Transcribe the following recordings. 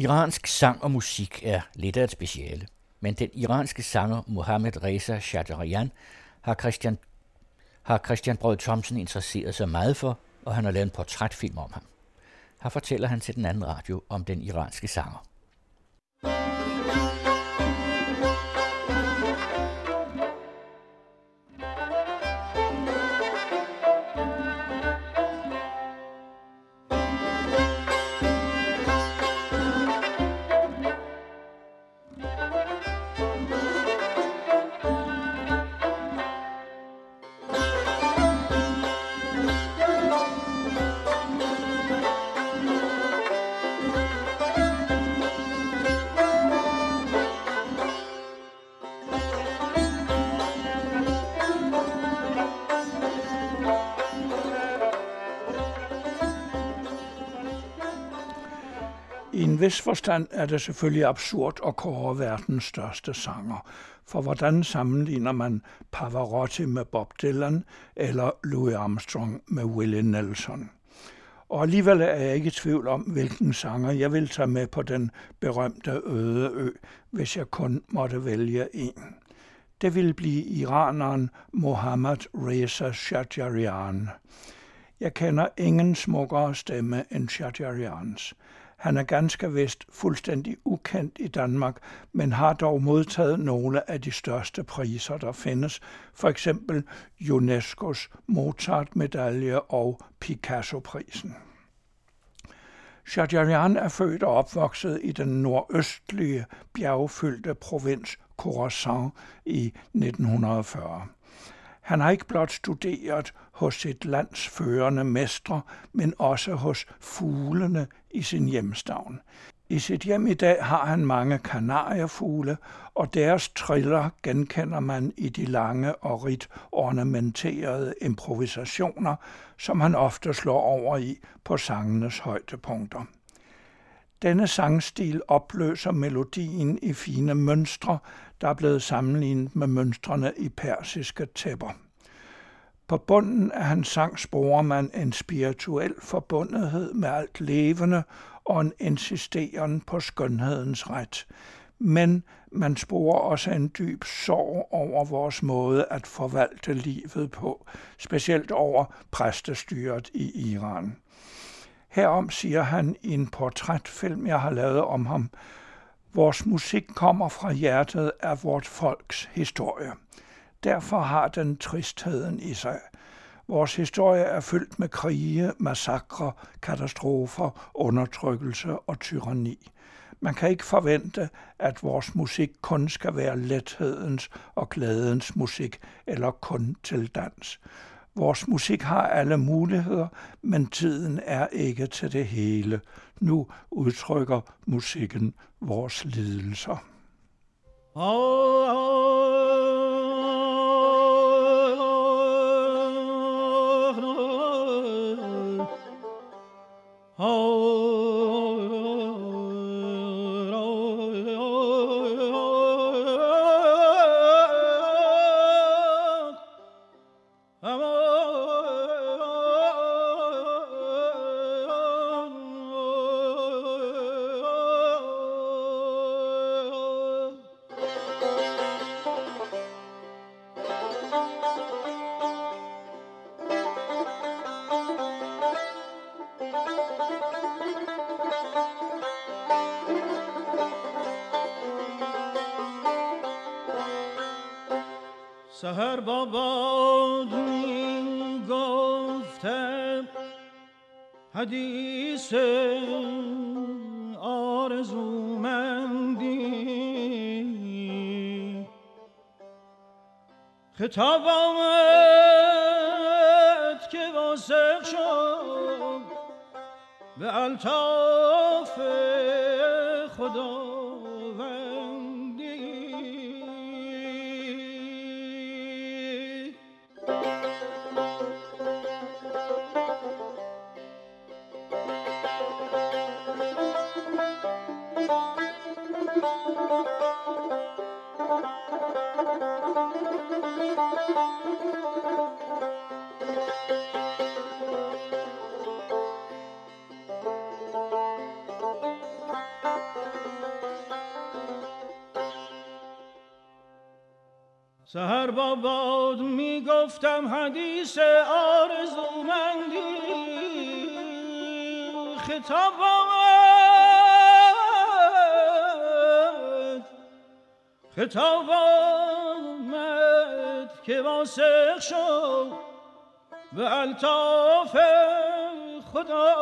Iransk sang og musik er lidt af et speciale, men den iranske sanger Mohammed Reza Shajarian har Christian, har Christian Brød Thomsen interesseret sig meget for, og han har lavet en portrætfilm om ham. Her fortæller han til den anden radio om den iranske sanger. Vis forstand er det selvfølgelig absurd at kåre verdens største sanger, for hvordan sammenligner man Pavarotti med Bob Dylan eller Louis Armstrong med Willie Nelson? Og alligevel er jeg ikke i tvivl om, hvilken sanger jeg vil tage med på den berømte øde ø, hvis jeg kun måtte vælge en. Det vil blive iraneren Mohammad Reza Shajarian. Jeg kender ingen smukkere stemme end Shajarians. Han er ganske vist fuldstændig ukendt i Danmark, men har dog modtaget nogle af de største priser, der findes, for eksempel UNESCO's Mozart-medalje og Picasso-prisen. Shajarian er født og opvokset i den nordøstlige bjergfyldte provins Khorasan i 1940. Han har ikke blot studeret hos sit lands førende mestre, men også hos fuglene i sin hjemstavn. I sit hjem i dag har han mange kanariefugle, og deres triller genkender man i de lange og rigt ornamenterede improvisationer, som han ofte slår over i på sangenes højdepunkter. Denne sangstil opløser melodien i fine mønstre, der er blevet sammenlignet med mønstrene i persiske tæpper. På bunden af hans sang sporer man en spirituel forbundethed med alt levende og en insisteren på skønhedens ret. Men man sporer også en dyb sorg over vores måde at forvalte livet på, specielt over præstestyret i Iran. Herom siger han i en portrætfilm, jeg har lavet om ham, Vores musik kommer fra hjertet af vort folks historie. Derfor har den tristheden i sig. Vores historie er fyldt med krige, massakre, katastrofer, undertrykkelse og tyranni. Man kan ikke forvente, at vores musik kun skal være lethedens og glædens musik, eller kun til dans. Vores musik har alle muligheder, men tiden er ikke til det hele. Nu udtrykker musikken vores lidelser. Oh, oh. سهر با باد می گفتم حدیث آرزومندی. خطاب آمد که واسق شد به الطاف سهر با باد می گفتم حدیث آرزومندی. خطاب آمد خطاب آمد که واسق شد به الطاف خدا.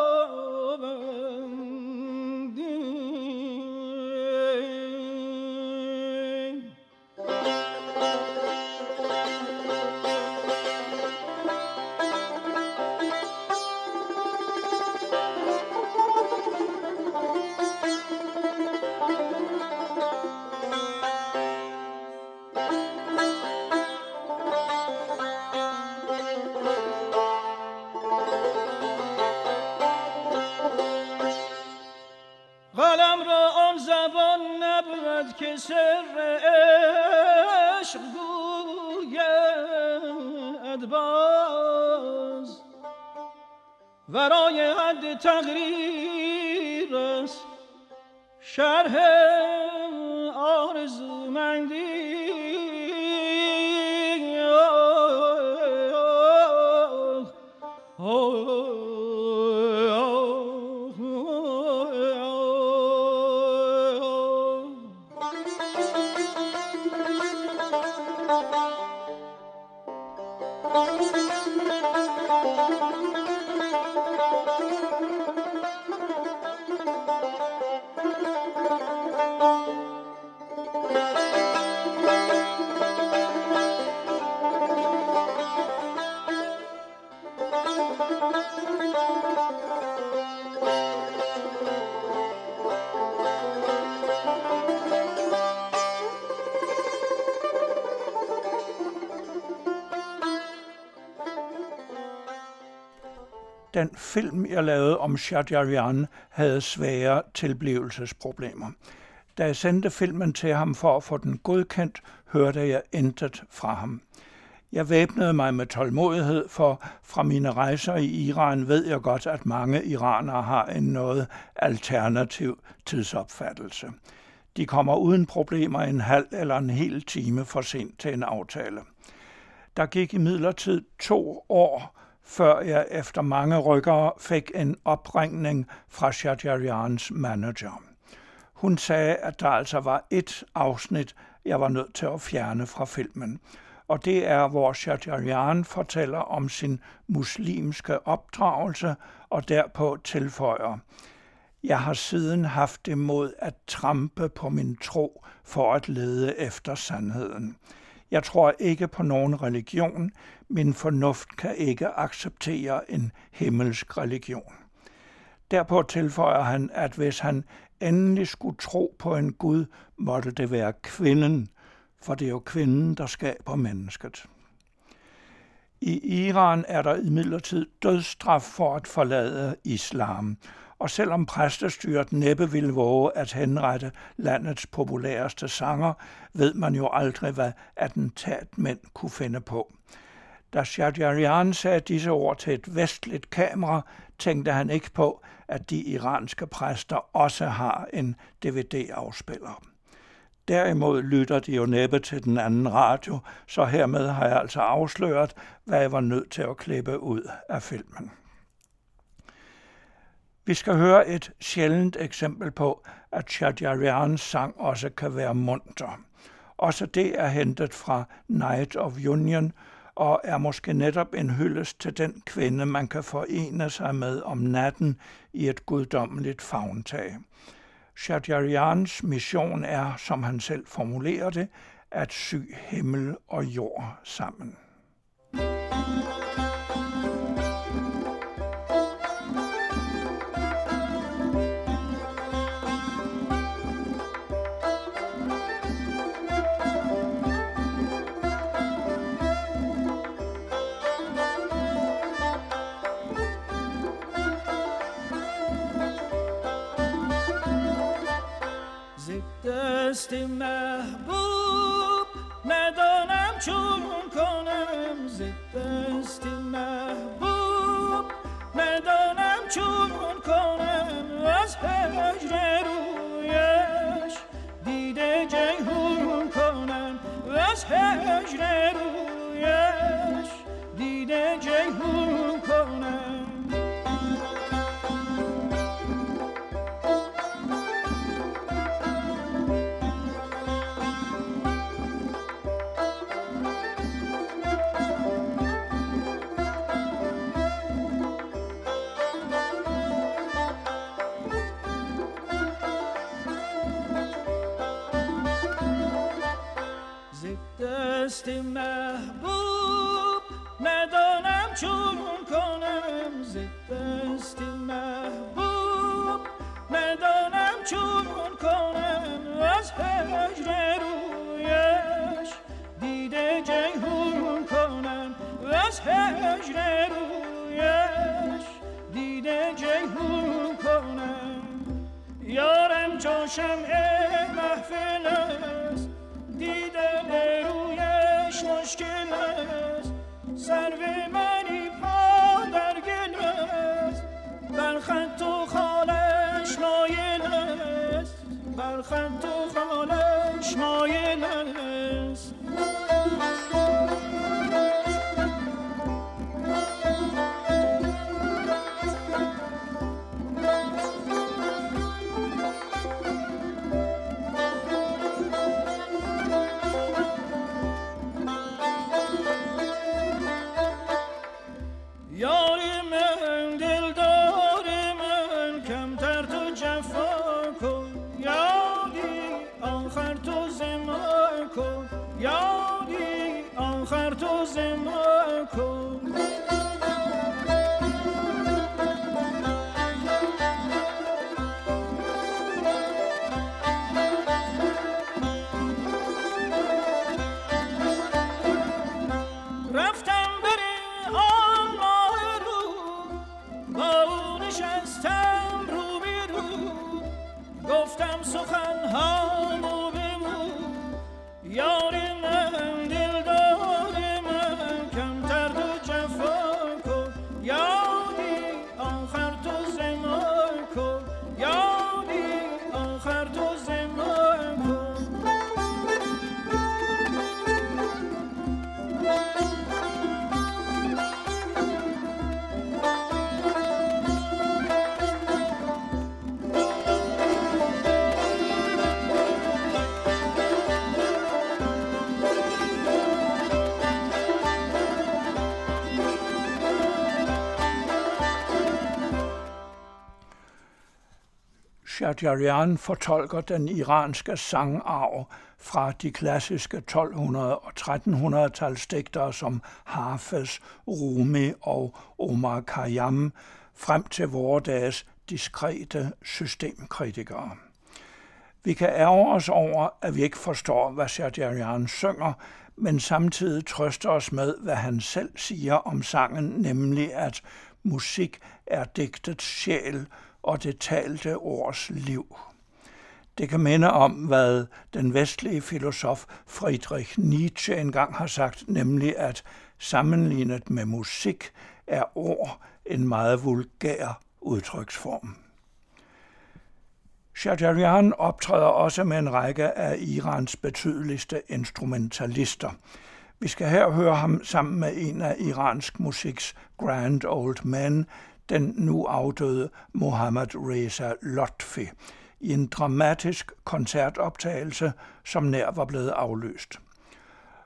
حد تقریر است. شرح آرزومندی den film, jeg lavede om Shajarian, havde svære tilblivelsesproblemer. Da jeg sendte filmen til ham for at få den godkendt, hørte jeg intet fra ham. Jeg væbnede mig med tålmodighed, for fra mine rejser i Iran ved jeg godt, at mange iranere har en noget alternativ tidsopfattelse. De kommer uden problemer en halv eller en hel time for sent til en aftale. Der gik i midlertid to år, før jeg efter mange rykker fik en opringning fra Shajarians manager. Hun sagde, at der altså var et afsnit, jeg var nødt til at fjerne fra filmen. Og det er, hvor Shajarian fortæller om sin muslimske opdragelse og derpå tilføjer. Jeg har siden haft det mod at trampe på min tro for at lede efter sandheden. Jeg tror ikke på nogen religion. Min fornuft kan ikke acceptere en himmelsk religion. Derpå tilføjer han, at hvis han endelig skulle tro på en Gud, måtte det være kvinden, for det er jo kvinden, der skaber mennesket. I Iran er der imidlertid dødsstraf for at forlade islam, og selvom præstestyret næppe ville våge at henrette landets populæreste sanger, ved man jo aldrig, hvad attentatmænd kunne finde på. Da Shahjarian sagde disse ord til et vestligt kamera, tænkte han ikke på, at de iranske præster også har en DVD-afspiller. Derimod lytter de jo næppe til den anden radio, så hermed har jeg altså afsløret, hvad jeg var nødt til at klippe ud af filmen. Vi skal høre et sjældent eksempel på, at Shadjarians sang også kan være munter. Også det er hentet fra Night of Union og er måske netop en hyldest til den kvinde, man kan forene sig med om natten i et guddommeligt fagntag. Shadjarians mission er, som han selv formulerer det, at sy himmel og jord sammen. دست محبوب ندانم چون کنم ز دست محبوب. ندانم چون کنم از هجر رویش دیده جیهون کنم. از هجر رویش دیده جیهون Shahrian fortolker den iranske sangarv fra de klassiske 1200- og 1300-talsdigtere som Hafez, Rumi og Omar Khayyam frem til vore dages diskrete systemkritikere. Vi kan ærge os over, at vi ikke forstår, hvad Shahrian synger, men samtidig trøster os med, hvad han selv siger om sangen, nemlig at musik er digtets sjæl og det talte ords liv. Det kan minde om, hvad den vestlige filosof Friedrich Nietzsche engang har sagt, nemlig at sammenlignet med musik er ord en meget vulgær udtryksform. Shajarian optræder også med en række af Irans betydeligste instrumentalister. Vi skal her høre ham sammen med en af iransk musiks grand old men, den nu afdøde Mohammad Reza Lotfi, i en dramatisk koncertoptagelse, som nær var blevet afløst.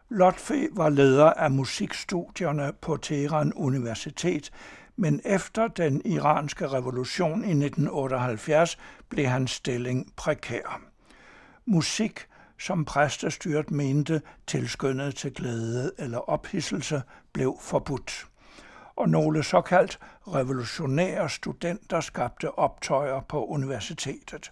Lotfi var leder af musikstudierne på Teheran Universitet, men efter den iranske revolution i 1978 blev hans stilling prekær. Musik, som præstestyret mente tilskyndet til glæde eller ophidselse, blev forbudt og nogle såkaldt revolutionære studenter skabte optøjer på universitetet.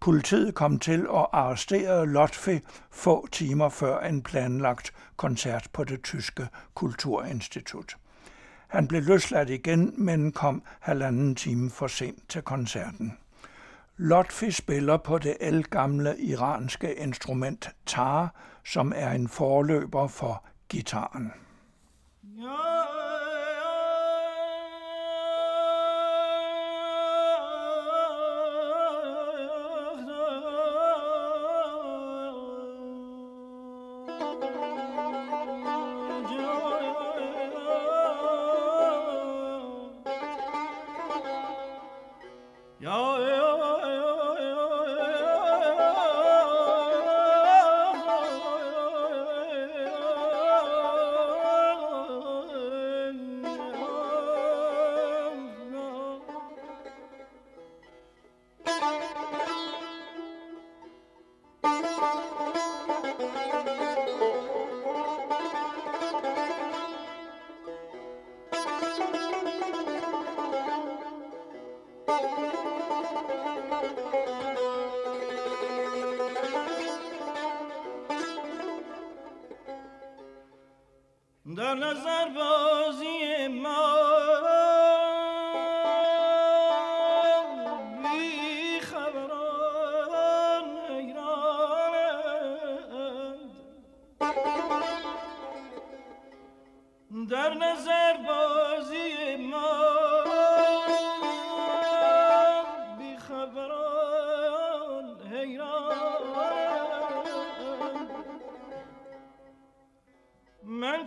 Politiet kom til og arresterede Lotfi få timer før en planlagt koncert på det tyske kulturinstitut. Han blev løsladt igen, men kom halvanden time for sent til koncerten. Lotfi spiller på det elgamle iranske instrument tar, som er en forløber for gitaren. Ja.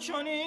چنین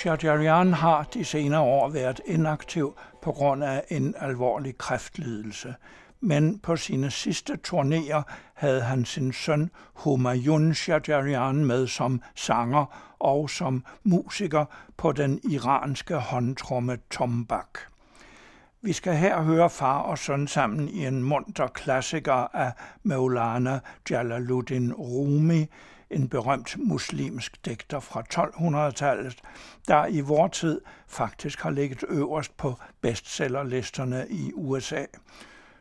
Shajarian har de senere år været inaktiv på grund af en alvorlig kræftlidelse, men på sine sidste turnéer havde han sin søn Humayun Shajarian med som sanger og som musiker på den iranske håndtromme tombak. Vi skal her høre far og søn sammen i en munter klassiker af Maulana Jalaluddin Rumi, en berømt muslimsk digter fra 1200-tallet, der i vor tid faktisk har ligget øverst på bestsellerlisterne i USA.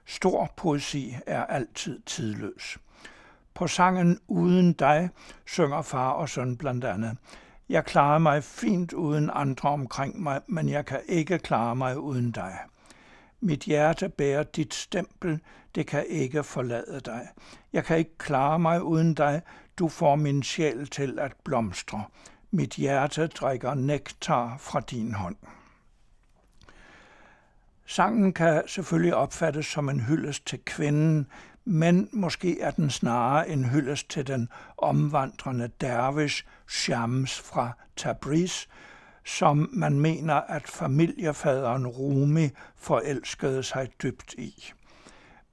Stor poesi er altid tidløs. På sangen Uden dig synger far og søn blandt andet. Jeg klarer mig fint uden andre omkring mig, men jeg kan ikke klare mig uden dig. Mit hjerte bærer dit stempel, det kan ikke forlade dig. Jeg kan ikke klare mig uden dig, du får min sjæl til at blomstre. Mit hjerte drikker nektar fra din hånd. Sangen kan selvfølgelig opfattes som en hyldest til kvinden, men måske er den snarere en hyldest til den omvandrende dervish Shams fra Tabriz, som man mener, at familiefaderen Rumi forelskede sig dybt i.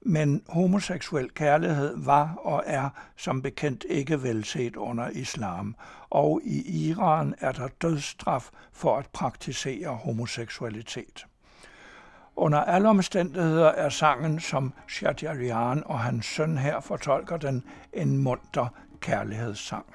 Men homoseksuel kærlighed var og er som bekendt ikke velset under islam, og i Iran er der dødsstraf for at praktisere homoseksualitet. Under alle omstændigheder er sangen, som Shadjarian og hans søn her fortolker den, en munter kærlighedssang.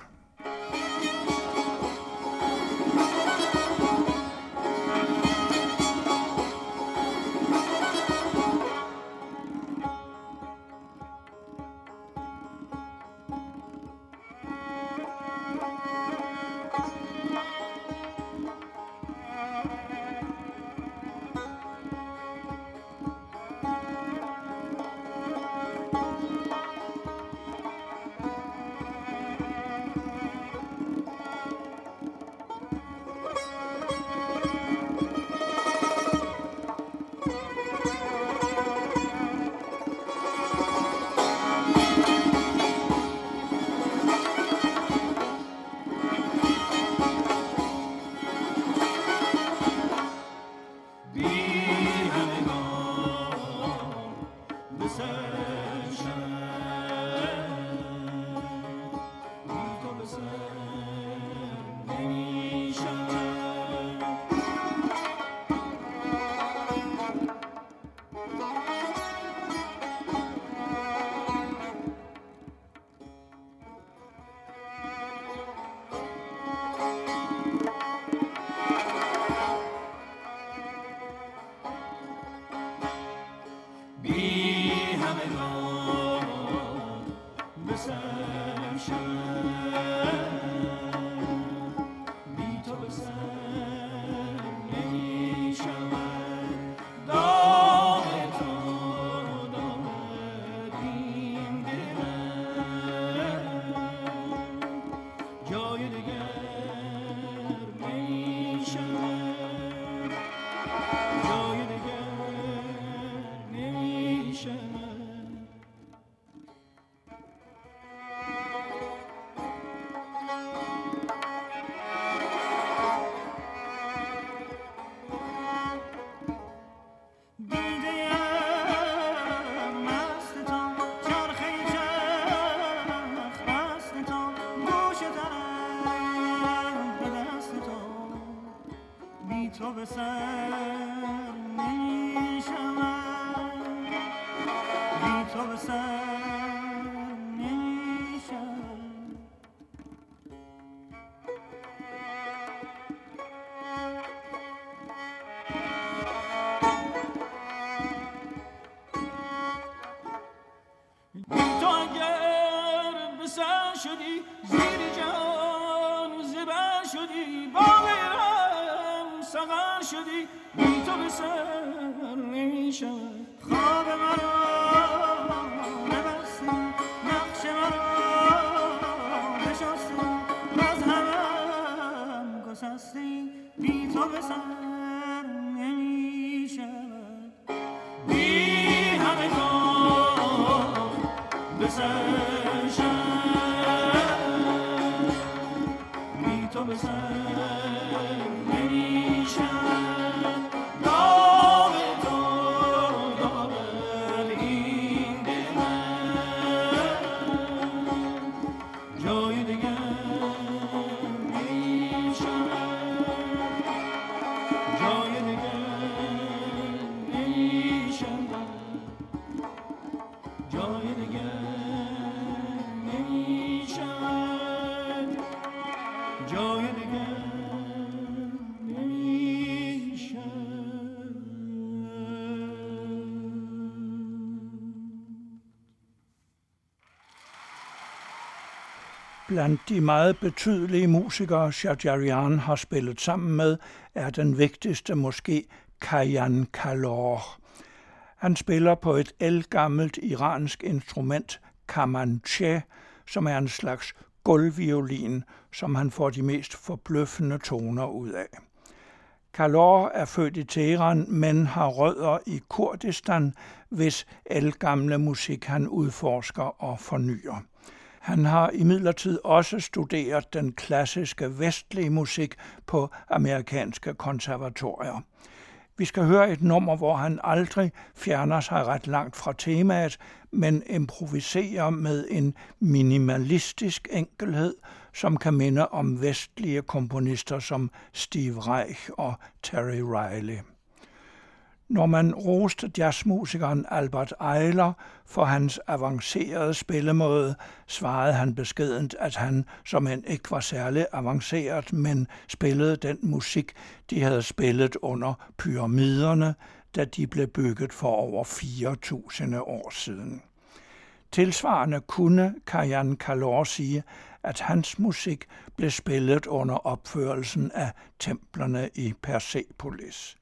Blandt de meget betydelige musikere, Shajarian har spillet sammen med, er den vigtigste måske Kayan Kalor. Han spiller på et elgammelt iransk instrument, kamanche, som er en slags gulvviolin, som han får de mest forbløffende toner ud af. Kalor er født i Teheran, men har rødder i Kurdistan, hvis elgamle musik han udforsker og fornyer. Han har imidlertid også studeret den klassiske vestlige musik på amerikanske konservatorier. Vi skal høre et nummer, hvor han aldrig fjerner sig ret langt fra temaet, men improviserer med en minimalistisk enkelhed, som kan minde om vestlige komponister som Steve Reich og Terry Riley. Når man roste jazzmusikeren Albert Eiler for hans avancerede spillemåde, svarede han beskedent, at han, som en ikke var særlig avanceret, men spillede den musik, de havde spillet under pyramiderne, da de blev bygget for over 4.000 år siden. Tilsvarende kunne Kajan Kalor sige, at hans musik blev spillet under opførelsen af templerne i Persepolis.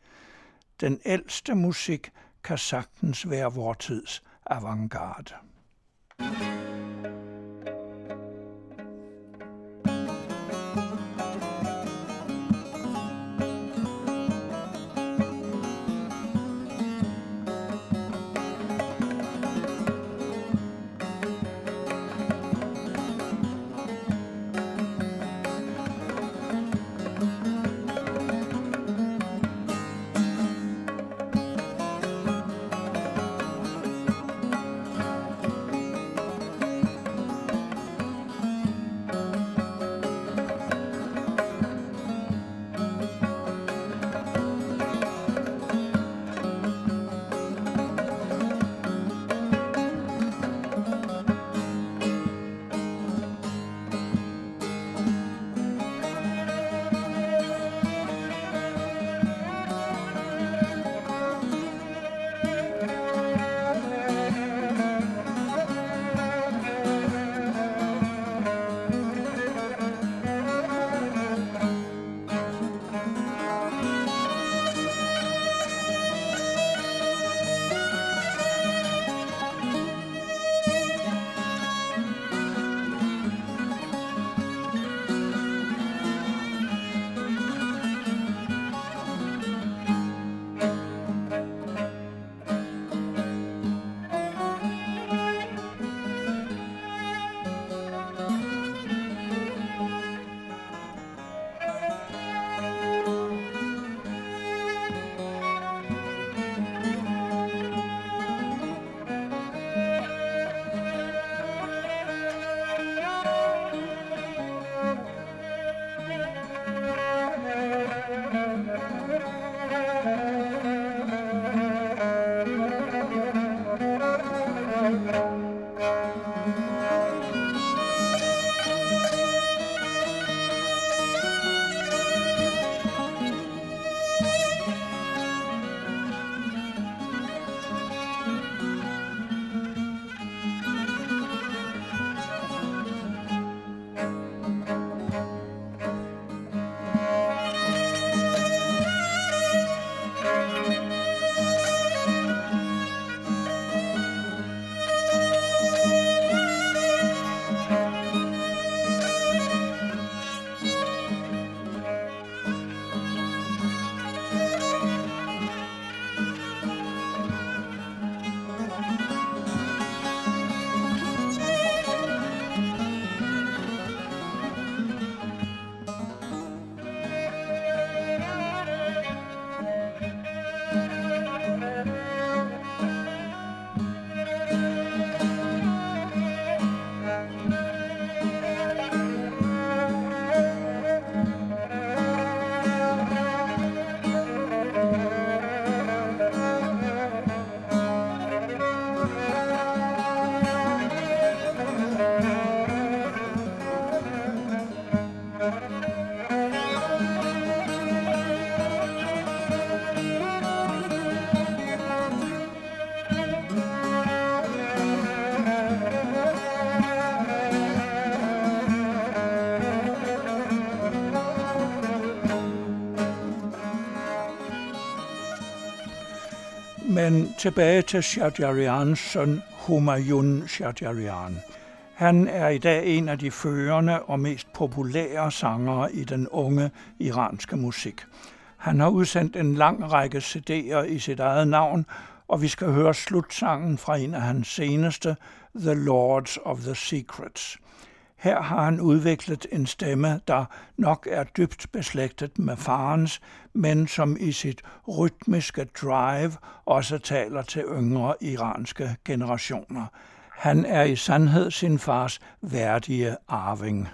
Den ældste musik kan sagtens være vor tids avantgarde. Men tilbage til Shahjarians søn Humayun Shahjarian. Han er i dag en af de førende og mest populære sangere i den unge iranske musik. Han har udsendt en lang række CD'er i sit eget navn, og vi skal høre slutsangen fra en af hans seneste, The Lords of the Secrets. Her har han udviklet en stemme, der nok er dybt beslægtet med farens, men som i sit rytmiske drive også taler til yngre iranske generationer. Han er i sandhed sin fars værdige arving.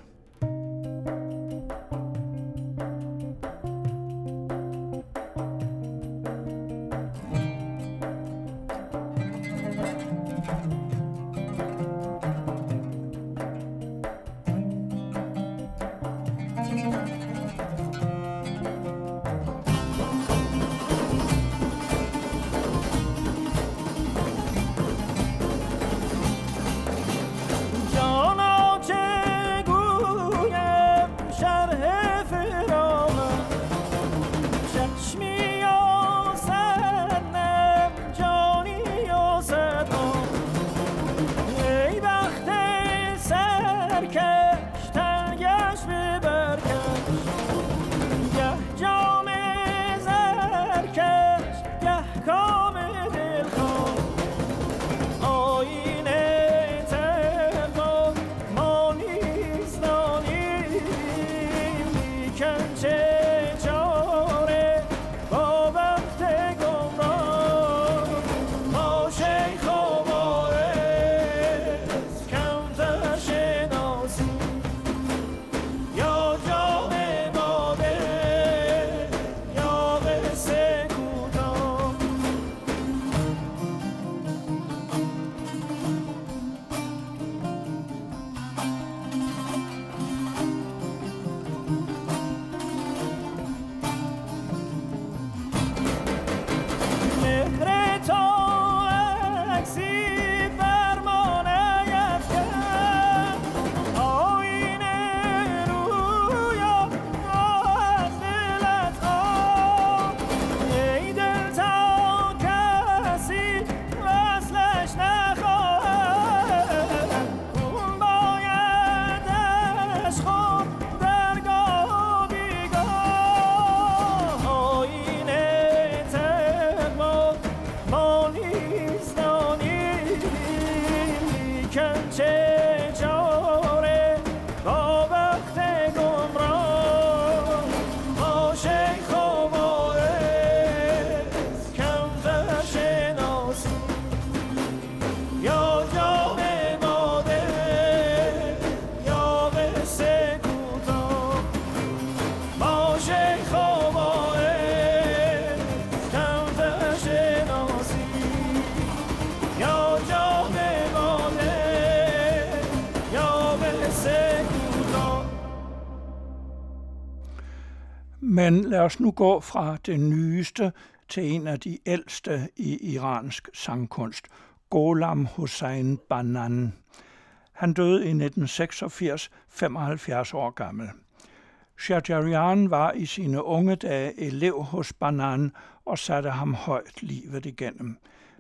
Os nu gå fra det nyeste til en af de ældste i iransk sangkunst, Golam Hussein Banan. Han døde i 1986, 75 år gammel. Shajarian var i sine unge dage elev hos Banan og satte ham højt livet igennem.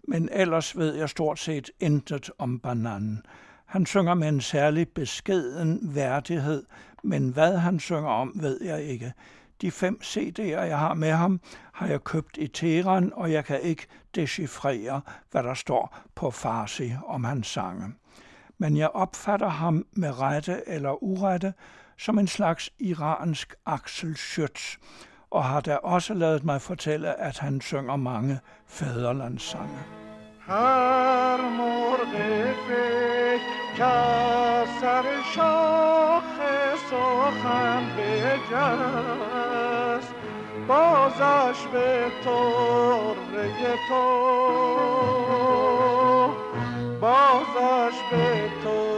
Men ellers ved jeg stort set intet om Banan. Han synger med en særlig beskeden værdighed, men hvad han synger om, ved jeg ikke. De fem CD'er, jeg har med ham, har jeg købt i Teheran, og jeg kan ikke decifrere, hvad der står på farsi om hans sange. Men jeg opfatter ham med rette eller urette som en slags iransk Axel Schütz, og har da også lavet mig fortælle, at han synger mange fædrelandssange. هر مرغ که سر شاخ سخن بجست بازش به طره تو. بازش به طره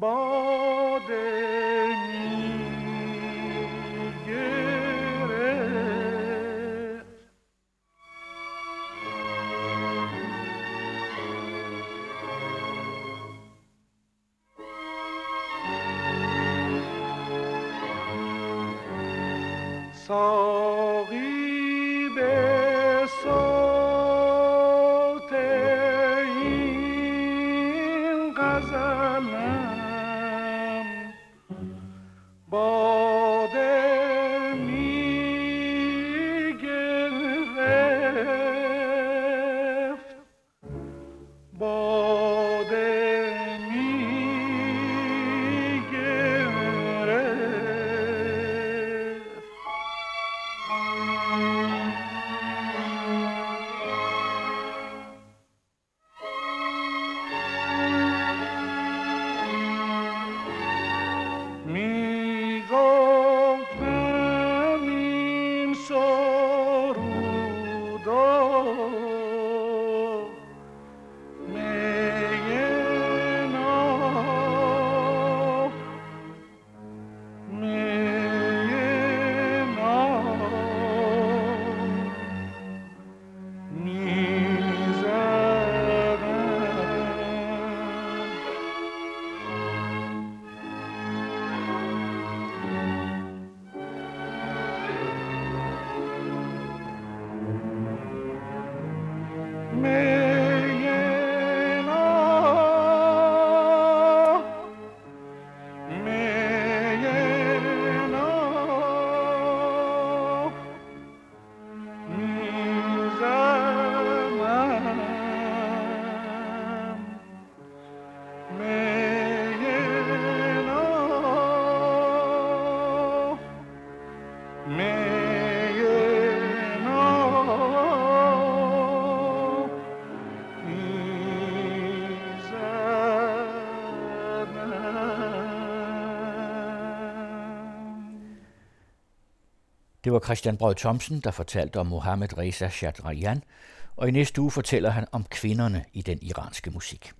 body. Det var Christian Brød Thomsen, der fortalte om Mohammed Reza Chadrayan, og i næste uge fortæller han om kvinderne i den iranske musik.